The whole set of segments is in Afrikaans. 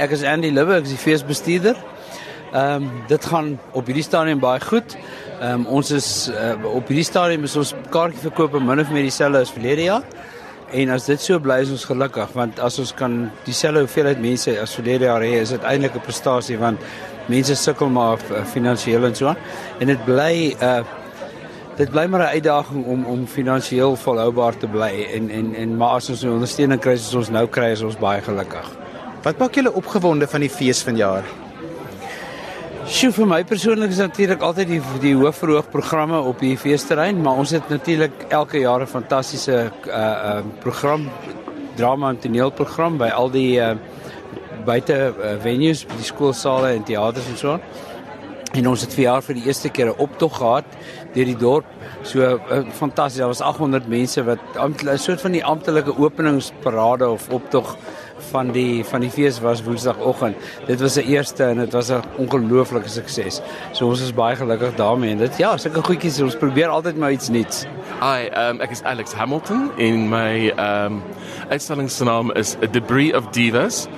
Ek is Andy Libbe, ek is die feesbestuurder. Ehm um, dit gaan op hierdie stadium baie goed. Ehm um, ons is uh, op hierdie stadium is ons kaartjie verkoop min of meer dieselfde as verlede jaar. En as dit so bly is ons gelukkig want as ons kan dieselfde hoeveelheid mense as verlede jaar hê, is dit eintlik 'n prestasie want mense sukkel maar uh, finansiëel en so. En dit bly uh, dit bly maar 'n uitdaging om om finansiëel volhoubaar te bly en en en maar as ons ondersteuning kry soos ons nou kry, is ons baie gelukkig. Wat maak julle opgewonde van die fees vanjaar? Sjoe vir my persoonlik is natuurlik altyd die die hoofverhoog programme op die feesterrein, maar ons het natuurlik elke jaar 'n fantastiese uh uh program drama en toneelprogram by al die uh buite uh, venues, die skoolsale en teaters en so. En ons het vir jaar vir die eerste keer 'n optog gehad deur die dorp. So uh, fantasties. Daar was 800 mense wat 'n soort van die amptelike openingsparade of optog van die van die fees was Woensdagoggend. Dit was 'n eerste en dit was 'n ongelooflike sukses. So ons is baie gelukkig daarmee en dit ja, sulke goedjies ons probeer altyd maar iets nuuts. Hi, um, ek is Alex Hamilton en my um uitstallingsnaam is A Debris of Divas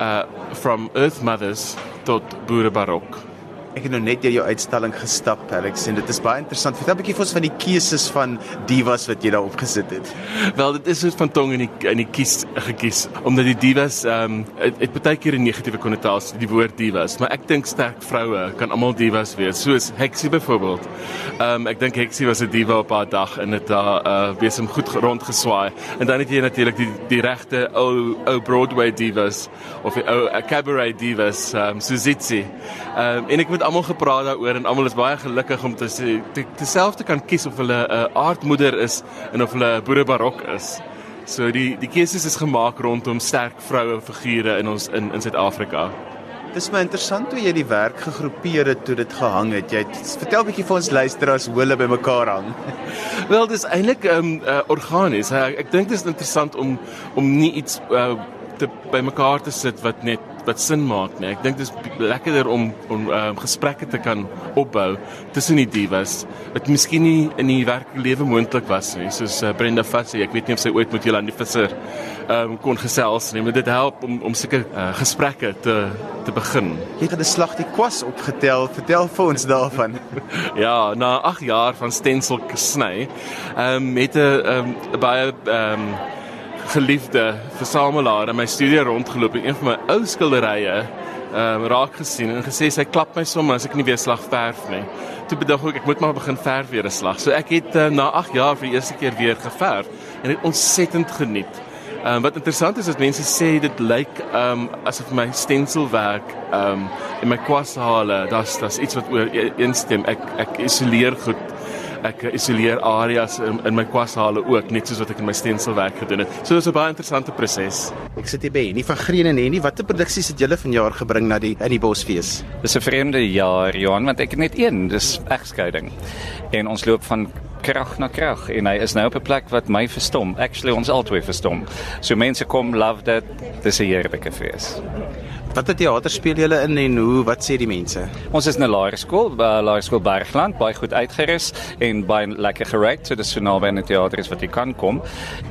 uh from Earth Mothers tot Boere Barok. Ek het nou net deur jou uitstalling gestap, Alex, en dit is baie interessant. Vertel 'n bietjie vir ons van die keuses van divas wat jy daar opgesit het. Wel, dit is soos van tong in die in die kies gekies omdat die divas ehm um, het, het baie keer 'n negatiewe konnotasie die woord divas, maar ek dink sterk vroue kan almal divas wees, soos Hexie byvoorbeeld. Ehm um, ek dink Hexie was 'n diva op haar dag en dit daar uh besem goed rondgeswaai. En dan het jy natuurlik die die regte ou ou Broadway divas of die ou uh, cabaret divas, ehm um, Suzitzi. Ehm um, en ek met almal gepraat daaroor en almal is baie gelukkig om te sê te, te self te kan kies of hulle 'n uh, aardmoeder is en of hulle 'n boere barok is. So die die keuses is gemaak rondom sterk vroue figure in ons in in Suid-Afrika. Dis my interessant hoe jy die werk gegroepeer het toe dit gehang het. Jy het, vertel 'n bietjie vir ons luisteraars hoe hulle bymekaar hang. Wel, dis eintlik ehm um, uh, organies. Ek, ek dink dit is interessant om om nie iets uh, te bymekaar te sit wat net wat sin maak nie. Ek dink dit is lekkerder om om um, gesprekke te kan opbou tussen die divas wat miskien nie in die werklike lewe moontlik was nie. Soos uh, Brenda Fassie, ek weet nie of sy ooit met Jolande Visser ehm um, kon gesels nie, maar dit help om om sulke uh, gesprekke te te begin. Jy het 'n slag die kwas opgetel. Vertel vir ons daarvan. ja, na 8 jaar van stensel gesny, ehm um, het 'n um, baie ehm um, geliefde versamelaar in my studio rondgeloop en een van my ou skilderye ehm um, raak gesien en gesê sy klap my sommer as ek nie weer slag verf nie. Toe bedog ek ek moet maar begin verf weer 'n slag. So ek het uh, na 8 jaar vir die eerste keer weer geverf en dit ontsettend geniet. Ehm um, wat interessant is is mense sê dit lyk ehm um, asof my stenselwerk ehm um, in my kwashale, daar's daar's iets wat oor e-, eenstem. Ek ek isoleer goed ek isoleer areas in, in my kwashale ook net soos wat ek in my stenselwerk gedoen het. So dis 'n baie interessante proses. Ek sit hier by Henny van Green en Henny, watter produksies het julle vanjaar gebring na die in die Bosfees? Dis 'n vreemde jaar, Johan, want ek het net een, dis egskeiding. En ons loop van krag na krag en hy is nou op 'n plek wat my verstom. Actually ons albei verstom. So mense kom love dit. Dis 'n heerlike fees. Watter teater speel julle in en hoe wat sê die mense? Ons is 'n laerskool, uh, Laerskool Bergland, baie goed uitgerus en baie lekker gereg, so dis so naby aan die teater is wat jy kan kom.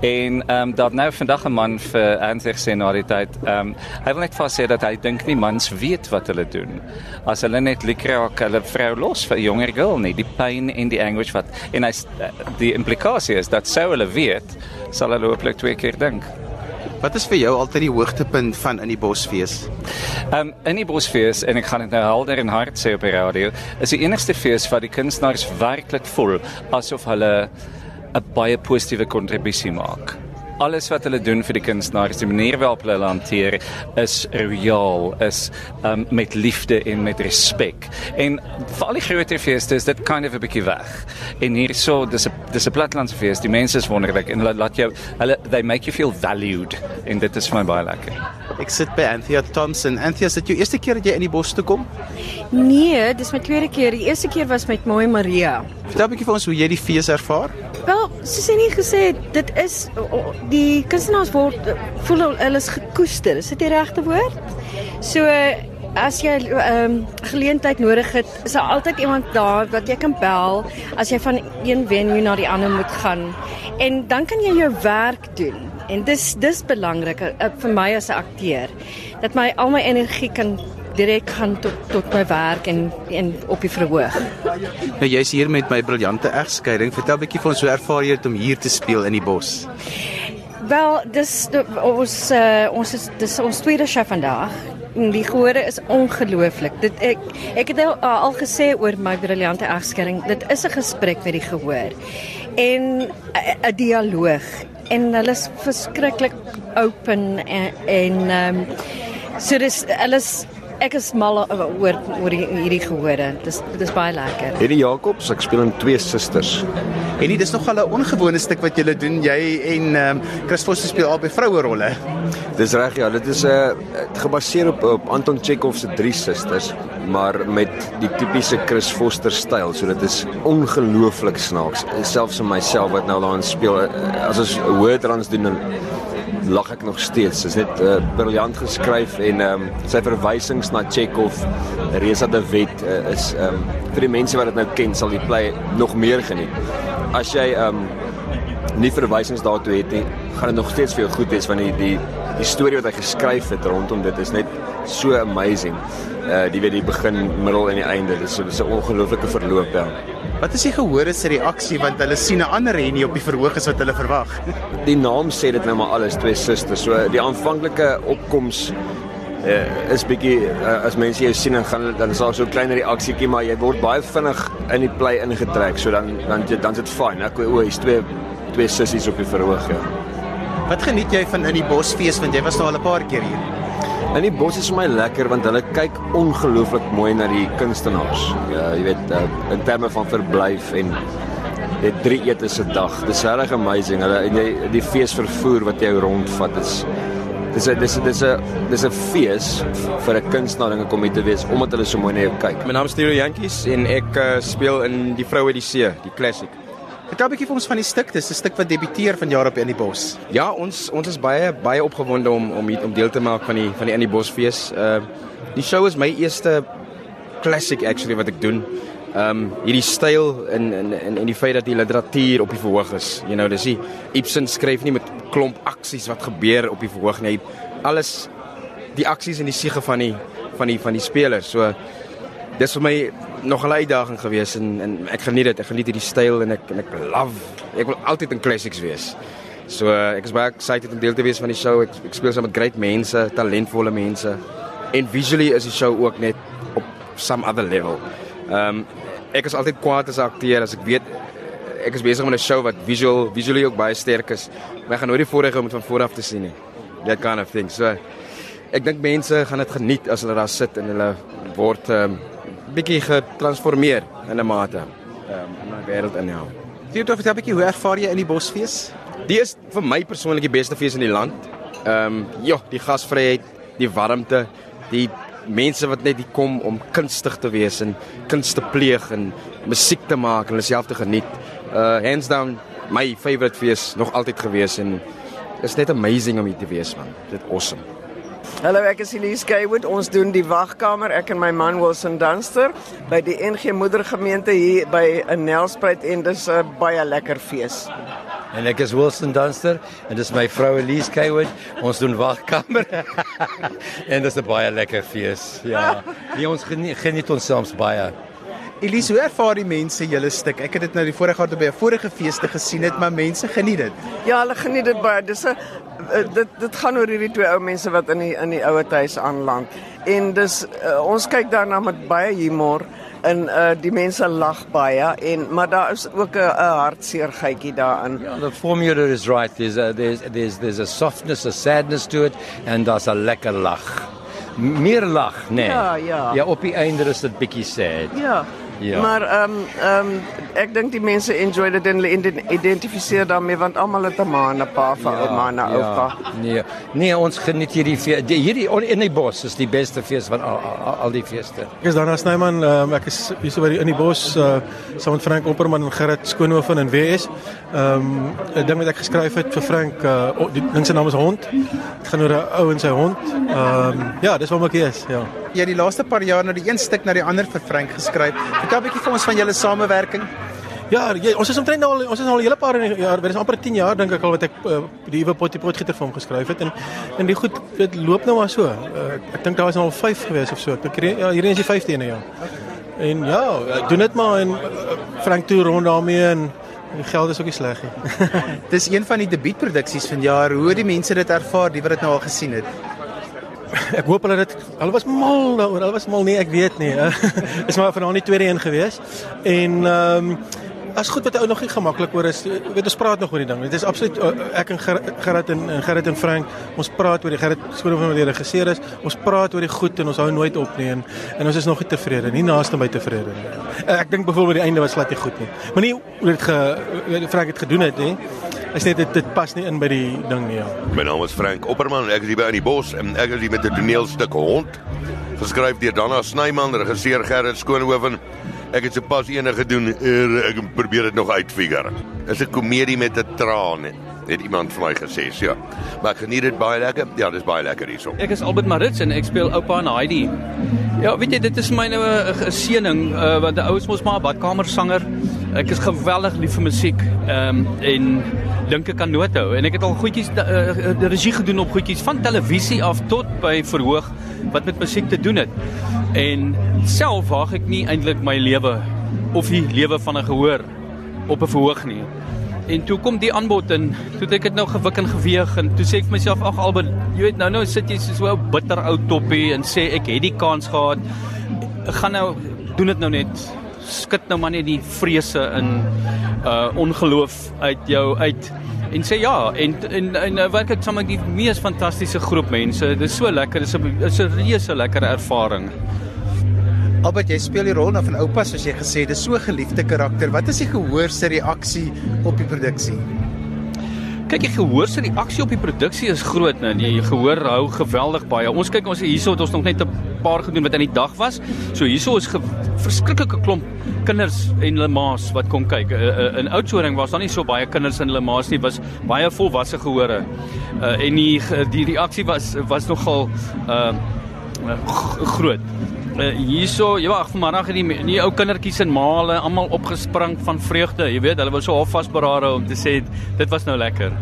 En ehm um, daar nou vandag 'n man vir aansig sê na die tyd, ehm um, hy wil net vir sê dat hy dink nie mans weet wat hulle doen. As hulle net lekker hulle vrou los vir 'n jonger girl nie, die pyn en die anguish wat en hy die implikasie is dat sou hulle weet, sal hulle hopelik twee keer dink. Wat is vir jou altyd die hoogtepunt van in die Bosfees? Ehm um, in die Bosfees en ek gaan dit nou helder en hard sê op die radio, is die enigste fees wat die kunstenaars werklik voel asof hulle 'n baie positiewe kontribusie maak alles wat hulle doen vir die kunstenaars, die manier waarop hulle hanteer is royaal, is um, met liefde en met respek. En vir al die groter feeste is dit kind of 'n bietjie weg. En hierso, dis 'n dis 'n platlandse fees. Die mense is wonderlik en hulle laat jou hulle they make you feel valued en dit is vir my baie lekker. Ek sit by Anthea Thompson. Anthea, is dit jou eerste keer dat jy in die bos toe kom? Nee, dis my tweede keer. Die eerste keer was met Mooi Maria. Vertel 'n bietjie vir ons hoe jy die fees ervaar. Wel, soos jy net gesê het, dit is die kunstenaars word voel hulle is gekoester. Is dit die regte woord? So as jy ehm um, geleentheid nodig het, is daar altyd iemand daar wat jy kan bel as jy van een venue na die ander moet gaan. En dan kan jy jou werk doen En dis dis belangrik uh, vir my as 'n akteur dat my al my energie kan direk gaan tot tot my werk en en op die verhoog. Nou jy's hier met my briljante egskeiding. Vertel 'n bietjie vir ons hoe ervaar jy dit om hier te speel in die bos? Wel, dis ons uh, ons is dis ons tweede show vandag. En die gehore is ongelooflik. Dit ek ek het al, al gesê oor my briljante egskeiding. Dit is 'n gesprek met die gehoor en 'n dialoog en hulle is verskriklik open en en ehm um, so dis hulle is ek is mal oor oor hierdie gehore. Dis dis baie lekker. Hierdie Jacobs, ek speel in twee susters. En dit is nogal 'n ongewone stuk wat julle doen. Jy en ehm um, Chris Vos speel albei vroue rolle. Dis reg ja, dit is 'n uh, gebaseer op op Anton Chekhov se drie susters, maar met die tipiese Chris Foster styl. So dit is ongelooflik snaaks. Selfs vir myself wat nou daarin speel, as ons hoë trans doen lag ek nog steeds. Dit is net uh, briljant geskryf en ehm um, sy verwysings na Chekhov, Reza de Wet uh, is ehm um, vir die mense wat dit nou ken sal die play nog meer geniet. As jy ehm um, nie verwysings daartoe het nie, gaan dit nog steeds vir jou goed wees want die die die storie wat hy geskryf het rondom dit is net so amazing. Uh die weet die begin, middel en die einde. Dit is so 'n ongelooflike verloop ja. Wat is die gehore se reaksie want hulle sien 'n ander Henny op die verhoog as wat hulle verwag? Die naam sê dit nou maar alles, twee susters. So die aanvanklike opkoms uh, is bietjie uh, as mense jou sien en gaan dan is daar so 'n klein reaksietjie, maar jy word baie vinnig in die play ingetrek. So dan dan dan is dit fyn. Ek o, hier's twee twee sissies op die verhoog ja. Wat geniet jy van in die bosfees want jy was nou al 'n paar keer hier? In die bos is vir my lekker want hulle kyk ongelooflik mooi na die kunstenaars. Ja, jy weet uh, in terme van verblyf en dit drie etes 'n dag. Dis regtig amazing. Hulle en jy die fees vervoer wat jy rondvat is dis 'n dis 'n dis 'n dis 'n fees vir 'n kunstenaar om kom hier te wees omdat hulle so mooi na jou kyk. My naam is Theo Jantjies en ek uh, speel in Die Vroue die See, die klassiek. Vertel 'n bietjie vir ons van die stuk. Dis 'n stuk wat debuteer vanjaar op in die bos. Ja, ons ons is baie baie opgewonde om om hier om deel te maak van die van die in die bosfees. Uh die show is my eerste classic actually wat ek doen. Um hierdie styl en en en en die feit dat die literatuur op die verhoog is. You know, dis nie Ibsen skryf nie met klomp aksies wat gebeur op die verhoog nie. Alles die aksies en die siege van die van die van die spelers. So dis vir my nog 'n uitdaging geweest en en ek geniet dit. Ek geniet hierdie styl en ek en ek love. Ek wil altyd in classics wees. So uh, ek is baie excited om deel te wees van die show. Ek, ek speel saam met great mense, talentvolle mense. En visually is die show ook net op some other level. Ehm um, ek is altyd kwaad as 'n akteur as ek weet ek is besig met 'n show wat visual visually ook baie sterk is. Maar ek gaan nooit die vorige om van voor af te sien nie. That kind of thing. So ek dink mense gaan dit geniet as hulle daar sit en hulle word ehm um, bietjie getransformeer in 'n mate. Um, in 'n wêreld in jou. Theodor, vertel 'n bietjie hoe ervaar jy in die bosfees? Die is vir my persoonlik die beste fees in die land. Ehm um, ja, die gasvryheid, die warmte, die mense wat net hier kom om kunstig te wees en kuns te pleeg en musiek te maak en hulle self te geniet. Uh hands down my favorite fees nog altyd gewees en is net amazing om hier te wees man. Dit awesome. Hallo, ek is Elise Kaywood. Ons doen die wagkamer, ek en my man Wilson Dunster by die NG Moedergemeente hier by in Nelspruit en dis 'n baie lekker fees. En ek is Wilson Dunster en dis my vrou Elise Kaywood. Ons doen wagkamer. en dis 'n baie lekker fees. Ja. Die ons geniet, geniet ons soms baie. Elise, hoe ervaar die mense julle stuk? Ek het dit nou die vorige jaar by 'n vorige feeste gesien het, maar mense geniet dit. Ja, hulle geniet dit baie. Dis 'n dit dit gaan oor hierdie twee ou mense wat in die in die ouer huis aanland. En dis uh, ons kyk daarna met baie humor en uh, die mense lag baie en maar daar is ook 'n hartseer gytjie daarin. Ja, the formula is right. There's a, there's there's there's a softness, a sadness to it and there's a lekker lag. Meer lag, nee. Ja, ja. Ja, op die einde is dit bietjie sad. Ja. Ja. Maar ehm um, ehm um, ek dink die mense enjoy dit en hulle identifiseer daarmee want almal het 'n ma en 'n pa van ja, ouma en 'n ja, oupa. Nee. Nee, ons geniet hierdie fees. Hierdie in die bos is die beste fees van al, al, al die feeste. Ek is Dana Snyman, um, ek is hier so by die in die bos uh, saam met Frank Opperman en Gerrit Skoonhoven en WS. Ehm um, 'n ding wat ek geskryf het vir Frank, uh, die ding se naam is Hond. Dit gaan oor 'n ou en sy hond. Ehm um, ja, dis wat ek is, ja. Jy het die laaste paar jaar nou die een stuk na die ander vir Frank geskryf. Vertel 'n bietjie vir ons van julle samewerking. Ja, jy, ons is omtrent nou al ons is al 'n hele paar jaar, dit is amper 10 jaar dink ek al wat ek uh, die Ewe Potty Potgieter vir hom geskryf het en en die goed dit loop nou maar so. Uh, ek dink daar was nou al 5 gewees of so. Ek dink ja, hierdie is die 5de ene ja. En ja, doen dit maar en uh, Frank toe rond daarmee en die geld is ook nie sleg nie. Dis een van die debuutproduksies van jaar. Hoe het die mense dit ervaar, die wat dit nou al gesien het? Ek hoop hulle dit hulle was mal daaroor. Hulle was mal nie, ek weet nie. is maar vanaand die tweede een gewees. En ehm um, as goed wat ou nog nie gemaklik oor is. Jy weet ons praat nog oor die ding. Dit is absoluut ek en Gerrit en, en Gerrit en Frank, ons praat oor die Gerrit skoon van wat die regisseur is. Ons praat oor die goed en ons hou nooit op nie en, en ons is nog nie tevrede nie, naaste by tevrede nie. Ek dink byvoorbeeld die einde was glad nie goed nie. Maar nie hoe dit ge Frank het gedoen het nie. Ek sê dit dit pas nie in by die ding nie. Ja. My naam is Frank Opperman. Ek is hier by in die bos en ek is hier met 'n toneelstuk Hond. Geskryf deur Dana Snyman, regisseur Gerrit Skoonhoven. Ek het sopas eene gedoen. Ek probeer dit nog uitfigure. Is 'n komedie met 'n traan het iemand vir my gesê. Ja. Maar ek geniet dit baie lekker. Ja, dis baie lekker hierso. Ek is Albert Marits en ek speel oupa en Heidi. Ja, weet jy, dit is my nou 'n seëning uh, want die ouens mos maar 'n badkamersanger. Ek is geweldig lief vir musiek. Ehm um, en dink ek kan noot hou en ek het al goedjies uh, regie gedoen op goedjies van televisie af tot by verhoog wat met musiek te doen het. En self waag ek nie eintlik my lewe of die lewe van 'n gehoor op 'n verhoog nie. En toe kom die aanbod en toe ek dit nou gewik en geweeg en toe sê ek vir myself ag Albert, jy weet nou nou sit jy so 'n bitter ou toppie en sê ek het die kans gehad. Ek gaan nou doen dit nou net skud nou maar net die vrese in uh ongeloof uit jou uit en sê ja en en en nou werk ek saam met die mees fantastiese groep mense. Dit is so lekker. Dit is 'n reuse lekker ervaring. Albert, jy speel die rol nou van oupa soos jy gesê het. Dis so 'n geliefde karakter. Wat is die gehoor se reaksie op die produksie? Kyk, die gehoor se reaksie op die produksie is groot, nee. Die gehoor hou geweldig baie. Ons kyk ons hierso het ons nog net 'n paar gedoen wat in die dag was. So hierso is verskriklike klomp kinders en hulle ma's wat kom kyk. Uh, uh, in Oudtshoorn was daar nie so baie kinders en hulle ma's nie, was baie volwasse gehore. Uh, en die die reaksie was was nogal uh groot. Uh, hierso, ja, ag vanmiddag het die die ou kindertjies en maale almal opgespring van vreugde. Jy weet, hulle was so half vasberade om te sê dit was nou lekker.